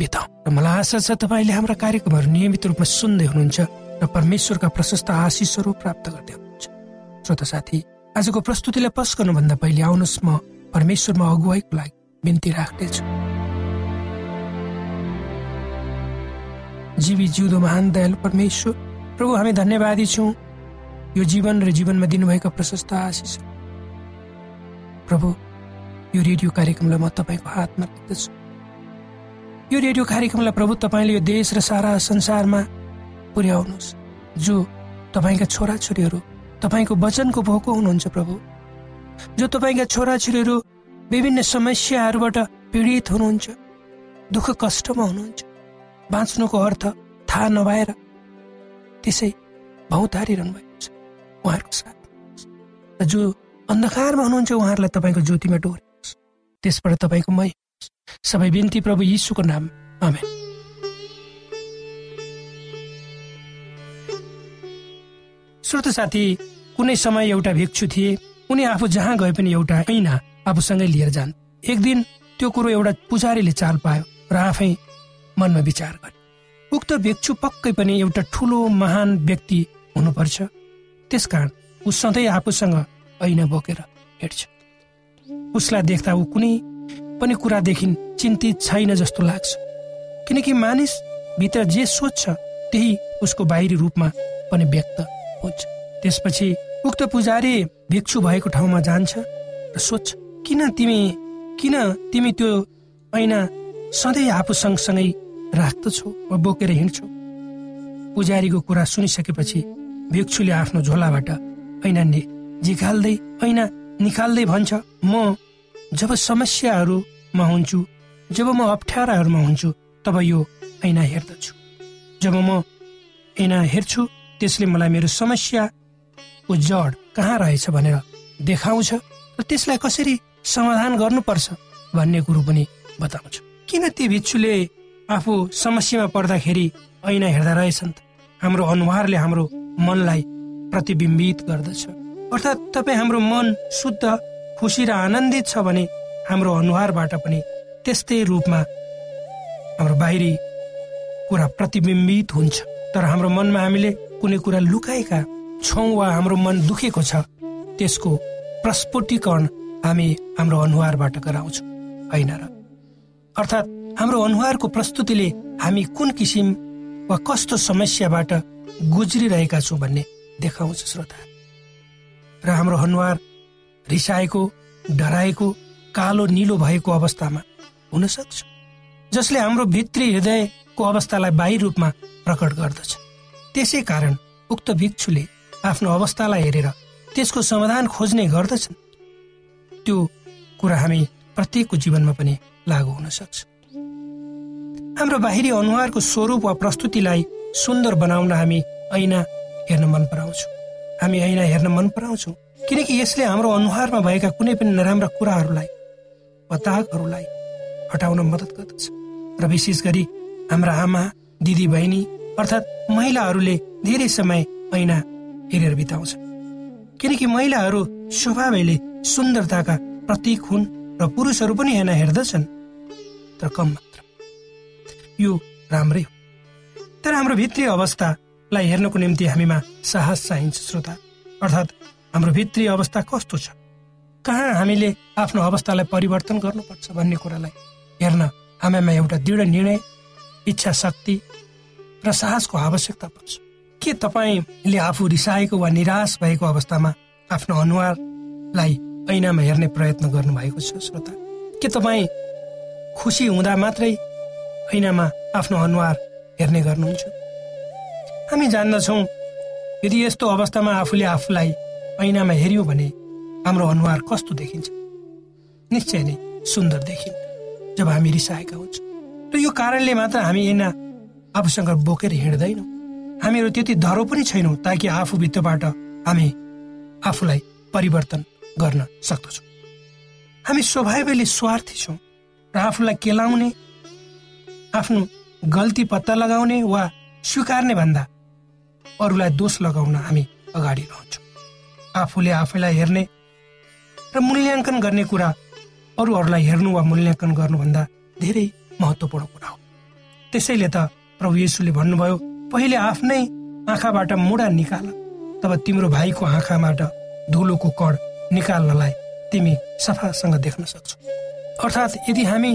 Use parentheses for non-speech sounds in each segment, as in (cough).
बिताउ र मलाई आशा छ तपाईँले हाम्रा कार्यक्रमहरू नियमित रूपमा सुन्दै हुनुहुन्छ र परमेश्वरका प्रशस्त आशिषहरू प्राप्त गर्दै हुनुहुन्छ। श्रोता साथी आजको प्रस्तुतिलाई पस गर्नुभन्दा पहिले आउनुहोस् म परमेश्वरमा अगुवाईको लागि बिन्ती राख्नेछु। जीवी जिउँदो महान दयालु परमेश्वर प्रभु हामी धन्यवादी छौँ। यो जीवन र जीवनमा दिनुभएका प्रशस्त आशिष प्रभु यो रेडियो कार्यक्रमलाई म तपाईँको हातमा राख्दछु यो रेडियो कार्यक्रमलाई प्रभु तपाईँले यो देश र सारा संसारमा पुर्याउनुहोस्। जो तपाईँका छोराछोरीहरू तपाईँको वचनको भोको हुनुहुन्छ प्रभु जो तपाईँका छोराछोरीहरू विभिन्न समस्याहरूबाट पीडित हुनुहुन्छ दुःख कष्टमा हुनुहुन्छ बाँच्नुको अर्थ थाहा नभएर त्यसै भौतारिरहनु भएको छ। उहाँहरूको साथ जो अन्धकारमा हुनुहुन्छ उहाँहरूलाई तपाईँको ज्योतिमा डोरे त्यसबाट तपाईँको मै सबै बिन्ती प्रभु यीशुको नाम। आमेन। श्रोत साथी कुनै समय एउटा भिक्षु थिए उनी आफू जहाँ गए पनि एउटा ऐना आफूसँगै लिएर जान्। एक दिन त्यो कुरो एउटा पुजारीले चाल पायो र आफै मनमा विचार गरे। उक्त भिक्षु पक्कै पनि एउटा ठुलो महान व्यक्ति हुनुपर्छ। त्यसकारण ऊ सधैँ आफूसँग ऐना बोकेर हिँड्छ। उसलाई देख्दा ऊ कुनै पनि कुरादेखि चिन्तित छैन जस्तो लाग्छ। किनकि मानिस भित्र जे सोच्छ त्यही उसको बाहिरी रूपमा पनि व्यक्त हुन्छ। त्यसपछि उक्त पुजारी भिक्षु भएको ठाउँमा जान्छ र सोध्छ किन तिमी किन तिमी त्यो ऐना सधैँ आफू सँगसँगै राख्दछौ वा बोकेर हिँड्छौ? पुजारीको कुरा सुनिसकेपछि भिक्षुले आफ्नो झोलाबाट ऐना झिकाल्दै ऐना निकाल्दै भन्छ म जब समस्याहरूमा हुन्छु जब म अप्ठ्याराहरूमा हुन्छु तब यो ऐना हेर्दछु। जब म ऐना हेर्छु त्यसले मलाई मेरो समस्याको जड कहाँ रहेछ भनेर देखाउँछ र त्यसलाई कसरी समाधान गर्नुपर्छ भन्ने कुरो पनि बताउँछ। किन ती भिक्षुले आफू समस्यामा पर्दाखेरि ऐना हेर्दा रहेछन् हाम्रो अनुहारले हाम्रो मनलाई प्रतिबिम्बित गर्दछ। अर्थात् तपाईँ हाम्रो मन शुद्ध खुसी र आनन्दित छ भने हाम्रो अनुहारबाट पनि त्यस्तै रूपमा हाम्रो बाहिरी कुरा प्रतिबिम्बित हुन्छ। तर हाम्रो मनमा हामीले कुनै कुरा लुकाएका छौँ वा हाम्रो मन दुखेको छ त्यसको प्रस्फुटीकरण हामी हाम्रो अनुहारबाट गराउँछौँ। होइन र? अर्थात् हाम्रो अनुहारको प्रस्तुतिले हामी कुन किसिम वा कस्तो समस्याबाट गुज्रिरहेका छौँ भन्ने देखाउँछ श्रोता। र हाम्रो अनुहार रिसाएको डराएको कालो निलो भएको अवस्थामा हुन सक्छ जसले हाम्रो भित्री हृदयको अवस्थालाई बाहिर रूपमा प्रकट गर्दछ। त्यसै कारण उक्त भिक्षुले आफ्नो अवस्थालाई हेरेर त्यसको समाधान खोज्ने गर्दछन्। त्यो कुरा हामी प्रत्येकको जीवनमा पनि लागू हुन सक्छ। हाम्रो बाहिरी अनुहारको स्वरूप वा प्रस्तुतिलाई सुन्दर बनाउन हामी ऐना हेर्न मन पराउँछौँ। हामी ऐना हेर्न मन पराउँछौँ। किनकि यसले हाम्रो अनुहारमा भएका कुनै पनि नराम्रा कुराहरूलाई वा दागहरूलाई हटाउन मद्दत गर्दछ। र विशेष गरी हाम्रा आमा दिदी बहिनी अर्थात् महिलाहरूले धेरै समय ऐना हेरेर बिताउँछ। किनकि महिलाहरू स्वभावले सुन्दरताका प्रतीक हुन् र पुरुषहरू पनि ऐना हेर्दछन् तर कम मात्र। यो राम्रै हो। तर हाम्रो भित्री अवस्थालाई हेर्नको निम्ति हामीमा साहस चाहिन्छ श्रोता। अर्थात् हाम्रो भित्री अवस्था कस्तो छ? कहाँ हामीले आफ्नो अवस्थालाई परिवर्तन गर्नुपर्छ भन्ने कुरालाई हेर्न हामीमा एउटा दृढ निर्णय इच्छा शक्ति र साहसको आवश्यकता पर्छ। के तपाईँले आफू रिसाएको वा निराश भएको अवस्थामा आफ्नो अनुहारलाई ऐनामा हेर्ने प्रयत्न गर्नुभएको छ श्रोता? के तपाईँ खुसी हुँदा मात्रै ऐनामा आफ्नो अनुहार हेर्ने गर्नुहुन्छ? हामी जान्दछौँ यदि यस्तो अवस्थामा आफूले आफूलाई ऐनामा हेऱ्यौँ भने हाम्रो अनुहार कस्तो देखिन्छ? निश्चय नै सुन्दर देखिन् जब हामी रिसाएका हुन्छौँ। र यो कारणले मात्र हामी यिन आफूसँग बोकेर हिँड्दैनौँ। हामीहरू त्यति धरो पनि छैनौँ ताकि आफूभित्रबाट हामी आफूलाई परिवर्तन गर्न सक्दछौँ। हामी स्वभावले स्वार्थी छौँ र आफूलाई केलाउने आफ्नो गल्ती पत्ता लगाउने वा स्वीकार्ने भन्दा अरूलाई दोष लगाउन हामी अगाडि रहन्छौँ। आफूले आफैलाई हेर्ने र मूल्याङ्कन गर्ने कुरा अरूहरूलाई हेर्नु वा मूल्याङ्कन गर्नुभन्दा धेरै महत्त्वपूर्ण कुरा हो। त्यसैले त प्रभु येसुले भन्नुभयो पहिले आफ्नै आँखाबाट मुडा निकाल तब तिम्रो भाइको आँखाबाट धुलोको कड निकाल्नलाई तिमी सफासँग देख्न सक्छौ। अर्थात् यदि हामी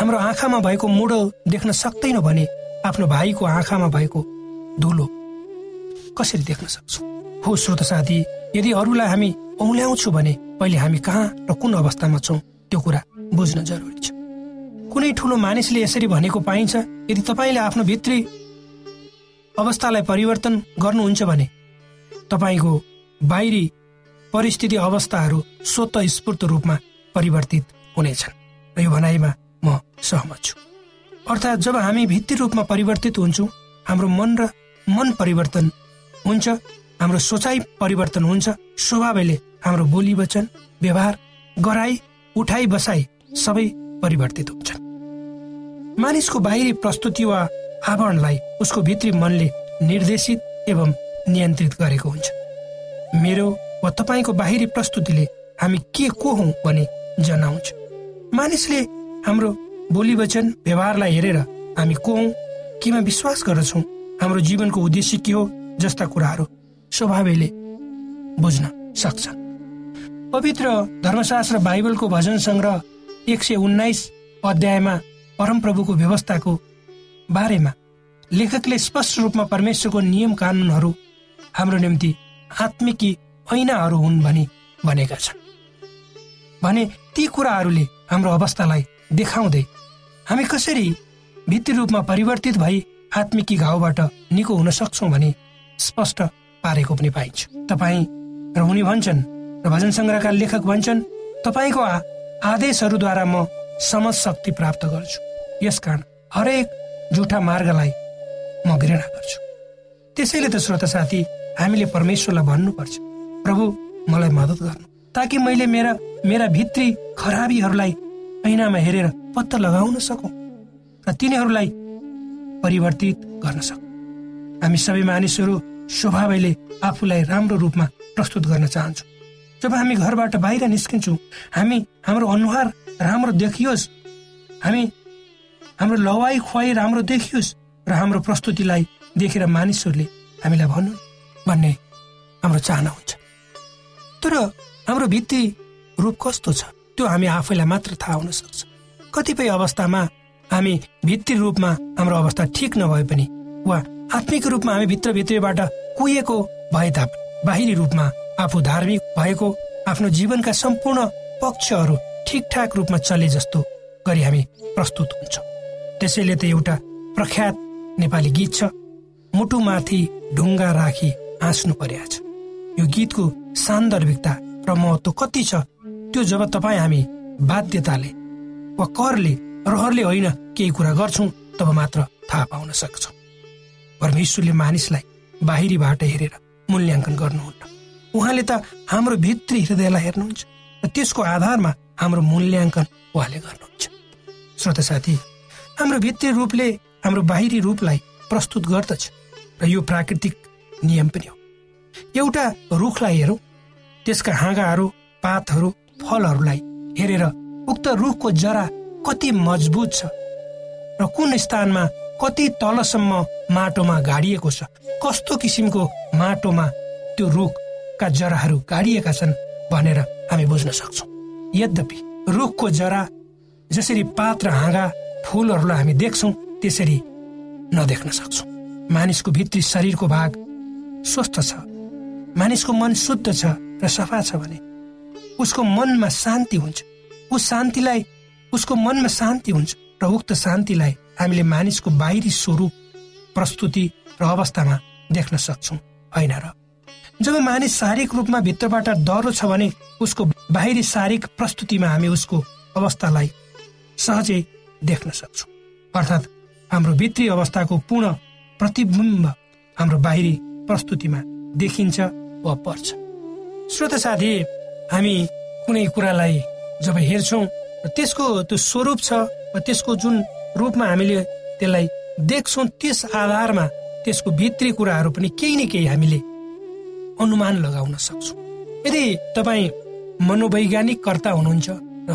हाम्रो आँखामा भएको मुडो देख्न सक्दैनौँ भने आफ्नो भाइको आँखामा भएको धुलो कसरी देख्न सक्छौँ? हो श्रोत साथी यदि अरूलाई हामी औल्याउँछौँ भने पहिले हामी कहाँ र कुन अवस्थामा छौँ त्यो कुरा बुझ्न जरुरी छ। कुनै ठुलो मानिसले यसरी भनेको पाइन्छ यदि तपाईँले आफ्नो भित्री अवस्थालाई परिवर्तन गर्नुहुन्छ भने तपाईँको बाहिरी परिस्थिति अवस्थाहरू स्वत स्फूर्त रूपमा परिवर्तित हुनेछन्। र यो भनाइमा म सहमत छु। अर्थात् जब हामी भित्री रूपमा परिवर्तित हुन्छौँ हाम्रो मन र मन परिवर्तन हुन्छ। हाम्रो सोचाइ परिवर्तन हुन्छ। स्वभावले हाम्रो बोली वचन व्यवहार गराई उठाइ बसाई सबै परिवर्तित हुन्छन् मानिसको बाहिरी प्रस्तुति वा आवरणलाई उसको भित्री मनले निर्देशित एवं नियन्त्रित गरेको हुन्छ। मेरो वा तपाईँको बाहिरी प्रस्तुतिले हामी के को हौ भने जनाउँछ। मानिसले हाम्रो बोली वचन व्यवहारलाई हेरेर हामी को हौ? केमा विश्वास गर्दछौँ? हाम्रो जीवनको उद्देश्य के हो? जस्ता कुराहरू स्वभावले बुझ्न सक्छ। पवित्र धर्मशास्त्र बाइबलको भजन सङ्ग्रह एक सय उन्नाइस अध्यायमा परमप्रभुको व्यवस्थाको बारेमा लेखकले स्पष्ट रूपमा परमेश्वरको नियम कानुनहरू हाम्रो निम्ति आत्मिकी ऐनाहरू हुन् भनी भनेका छन्। भने ती कुराहरूले हाम्रो अवस्थालाई देखाउँदै हामी कसरी भित्री रूपमा परिवर्तित भई आत्मिकी घाउबाट निको हुन सक्छौँ भने स्पष्ट पारेको पनि पाइन्छ। तपाईँ र उनी भन्छन् र भजन सङ्ग्रहका लेखक भन्छन् तपाईँको आदेशहरूद्वारा म समझ शक्ति प्राप्त गर्छु। यसकारण हरेक जुठा मार्गलाई म घृणा गर्छु। त्यसैले त श्रोता साथी हामीले परमेश्वरलाई भन्नुपर्छ प्रभु मलाई मद्दत गर्नु ताकि मैले मेरा मेरा भित्री खराबीहरूलाई ऐनामा हेरेर पत्ता लगाउन सकौँ र तिनीहरूलाई परिवर्तित गर्न सकौँ। हामी सबै मानिसहरू स्वभावले आफूलाई राम्रो रूपमा प्रस्तुत गर्न चाहन्छौँ। जब हामी घरबाट बाहिर निस्किन्छौँ हामी हाम्रो अनुहार राम्रो देखियोस् हामी हाम्रो लवाई खुवाई राम्रो देखियोस् र हाम्रो प्रस्तुतिलाई देखेर मानिसहरूले हामीलाई भन्नु भन्ने हाम्रो चाहना हुन्छ। तर हाम्रो भित्री रूप कस्तो छ त्यो हामी आफैलाई मात्र थाहा हुन सक्छ। कतिपय अवस्थामा हामी भित्री रूपमा हाम्रो अवस्था ठिक नभए पनि वा आत्मिक रूपमा हामी भित्रभित्रबाट कुहिएको भए तापनि बाहिरी रूपमा आफू धार्मिक भएको आफ्नो जीवनका सम्पूर्ण पक्षहरू ठिकठाक रूपमा चले जस्तो गरी हामी प्रस्तुत हुन्छौँ। त्यसैले त एउटा प्रख्यात नेपाली गीत छ। मुटुमाथि ढुङ्गा राखी हाँस्नु छ। यो गीतको सान्दर्भिकता र महत्व कति छ त्यो जब तपाईँ हामी बाध्यताले वा करले रहरले होइन केही कुरा गर्छौँ तब मात्र थाहा पाउन सक्छौँ। परमेश्वरले मानिसलाई बाहिरीबाट हेरेर मूल्याङ्कन गर्नुहुन्न उहाँले त हाम्रो भित्री हृदयलाई हेर्नुहुन्छ र त्यसको आधारमा हाम्रो मूल्याङ्कन उहाँले गर्नुहुन्छ। श्रोत साथी हाम्रो भित्री रूपले हाम्रो बाहिरी रूपलाई प्रस्तुत गर्दछ र यो प्राकृतिक नियम पनि हो। एउटा रुखलाई हेरौँ त्यसका हाँगाहरू पातहरू फलहरूलाई हेरेर उक्त रुखको जरा कति मजबुत छ र कुन स्थानमा कति तलसम्म माटोमा गाडिएको छ? कस्तो किसिमको माटोमा त्यो रुखका जराहरू गाडिएका छन् भनेर हामी बुझ्न सक्छौँ। यद्यपि रुखको जरा जसरी पात र हाँगा फुलहरूलाई हामी देख्छौँ त्यसरी नदेख्न सक्छौँ। मानिसको भित्री शरीरको भाग स्वस्थ छ। मानिसको मन शुद्ध छ र सफा छ भने उसको मनमा शान्ति हुन्छ। उस शान्तिलाई उसको मनमा शान्ति हुन्छ र उक्त शान्तिलाई हामीले मानिसको बाहिरी स्वरूप प्रस्तुति र अवस्थामा देख्न सक्छौँ। होइन र? जब मानिस शारीरिक रूपमा भित्रबाट डह्रो छ भने उसको बाहिरी शारीरिक प्रस्तुतिमा हामी उसको अवस्थालाई सहजै देख्न सक्छौँ। अर्थात् हाम्रो भित्री अवस्थाको पूर्ण प्रतिबिम्ब हाम्रो बाहिरी प्रस्तुतिमा देखिन्छ वा पर्छ। श्रोत साथी हामी कुनै कुरालाई जब हेर्छौँ त्यसको त्यो स्वरूप छ त्यसको जुन रूपमा हामीले त्यसलाई देख्छौँ त्यस आधारमा त्यसको भित्री कुराहरू पनि केही न केही हामीले अनुमान लगाउन सक्छौँ। यदि तपाईँ मनोवैज्ञानिक कर्ता हुनुहुन्छ र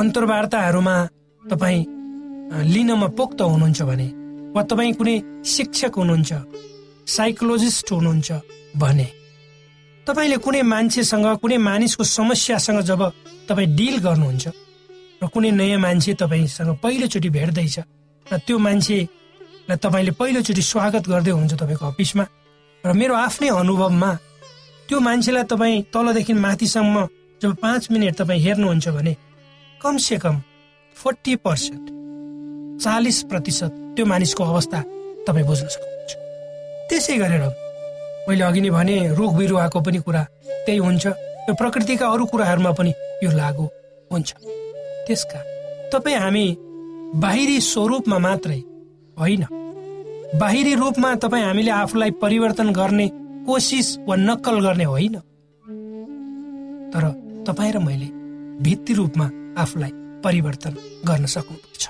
अन्तर्वार्ताहरूमा तपाईँ लिनमा पोख्त हुनुहुन्छ भने वा तपाईँ कुनै शिक्षक हुनुहुन्छ साइकोलोजिस्ट हुनुहुन्छ भने तपाईँले कुनै मान्छेसँग कुनै मानिसको समस्यासँग जब तपाईँ डिल गर्नुहुन्छ र कुनै नयाँ मान्छे तपाईँसँग पहिलोचोटि भेट्दैछ र त्यो मान्छेलाई तपाईँले पहिलोचोटि स्वागत गर्दै हुनुहुन्छ तपाईँको अफिसमा र मेरो आफ्नै अनुभवमा त्यो मान्छेलाई तपाईँ तलदेखि माथिसम्म जब पाँच मिनट तपाईँ हेर्नुहुन्छ भने कमसे कम फोर्टी पर्सेन्ट चालिस प्रतिशत त्यो मानिसको अवस्था तपाईँ बुझ्न सक्नुहुन्छ। त्यसै गरेर मैले अघि नै भने रुख बिरुवाको पनि कुरा त्यही हुन्छ र प्रकृतिका अरू कुराहरूमा पनि यो लागु हुन्छ। त्यसका तपाईँ हामी बाहिरी स्वरूपमा मात्रै होइन। बाहिरी रूपमा तपाईँ हामीले आफूलाई परिवर्तन गर्ने कोसिस वा नक्कल गर्ने होइन। तर तपाईँ र मैले भित्ती रूपमा आफूलाई परिवर्तन गर्न सक्नुपर्छ।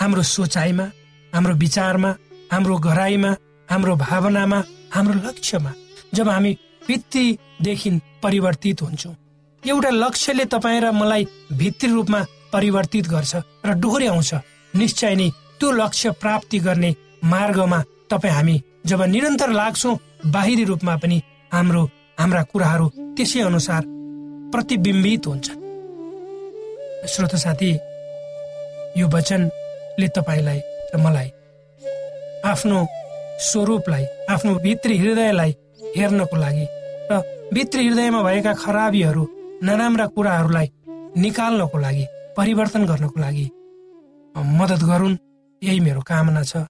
हाम्रो सोचाइमा हाम्रो विचारमा हाम्रो घराइमा हाम्रो भावनामा हाम्रो लक्ष्यमा जब हामी भित्रीदेखि परिवर्तित हुन्छौँ एउटा लक्ष्यले तपाईँ र मलाई भित्री रूपमा परिवर्तित गर्छ र डोहोऱ्याउँछ निश्चय नै त्यो लक्ष्य प्राप्ति गर्ने मार्गमा तपाईँ हामी जब निरन्तर लाग्छौँ बाहिरी रूपमा पनि हाम्रो हाम्रा कुराहरू त्यसै अनुसार प्रतिबिम्बित हुन्छ। श्रोत साथी यो वचनले तपाईँलाई र मलाई आफ्नो स्वरूपलाई आफ्नो भित्री हृदयलाई हेर्नको लागि र भित्री हृदयमा भएका खराबीहरू नराम्रा कुराहरूलाई निकाल्नको लागि परिवर्तन गर्नको लागि मद्दत गरून् यही मेरो कामना छ।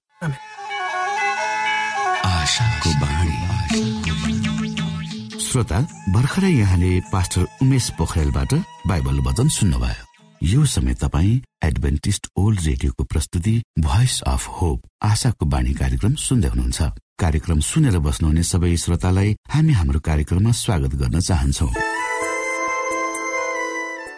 श्रोता भर्खरै यहाँले पास्टर उमेश पोखरेलबाट बाइबल वचन सुन्नुभयो। यो समय तपाईँ एडभेन्टिस्ट ओल्ड रेडियोको प्रस्तुति भोइस अफ होप आशाको बाणी कार्यक्रम सुन्दै हुनुहुन्छ। कार्यक्रम सुनेर बस्नुहुने सबै श्रोतालाई हामी हाम्रो कार्यक्रममा स्वागत गर्न चाहन्छौ।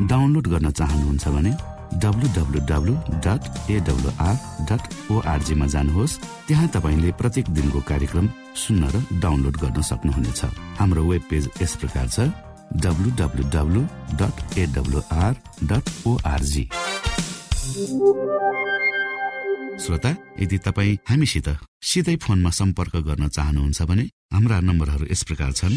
डाउनलोड गर्न चाहनुहुन्छ भने डब्लु डट एडब्लुआर डट ओआरजीमा जानुहोस्। त्यहाँ तपाईँले प्रत्येक दिनको कार्यक्रम सुन्न र डाउनलोड गर्न सक्नुहुनेछ। हाम्रो वेब पेज यस प्रकार छ W dot AWR dot ORG श्रोता यदि तपाईँ हामीसित सिधै फोनमा सम्पर्क गर्न चाहनुहुन्छ भने हाम्रा नम्बरहरू यस प्रकार छन्।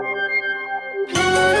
तपाईँलाई (laughs)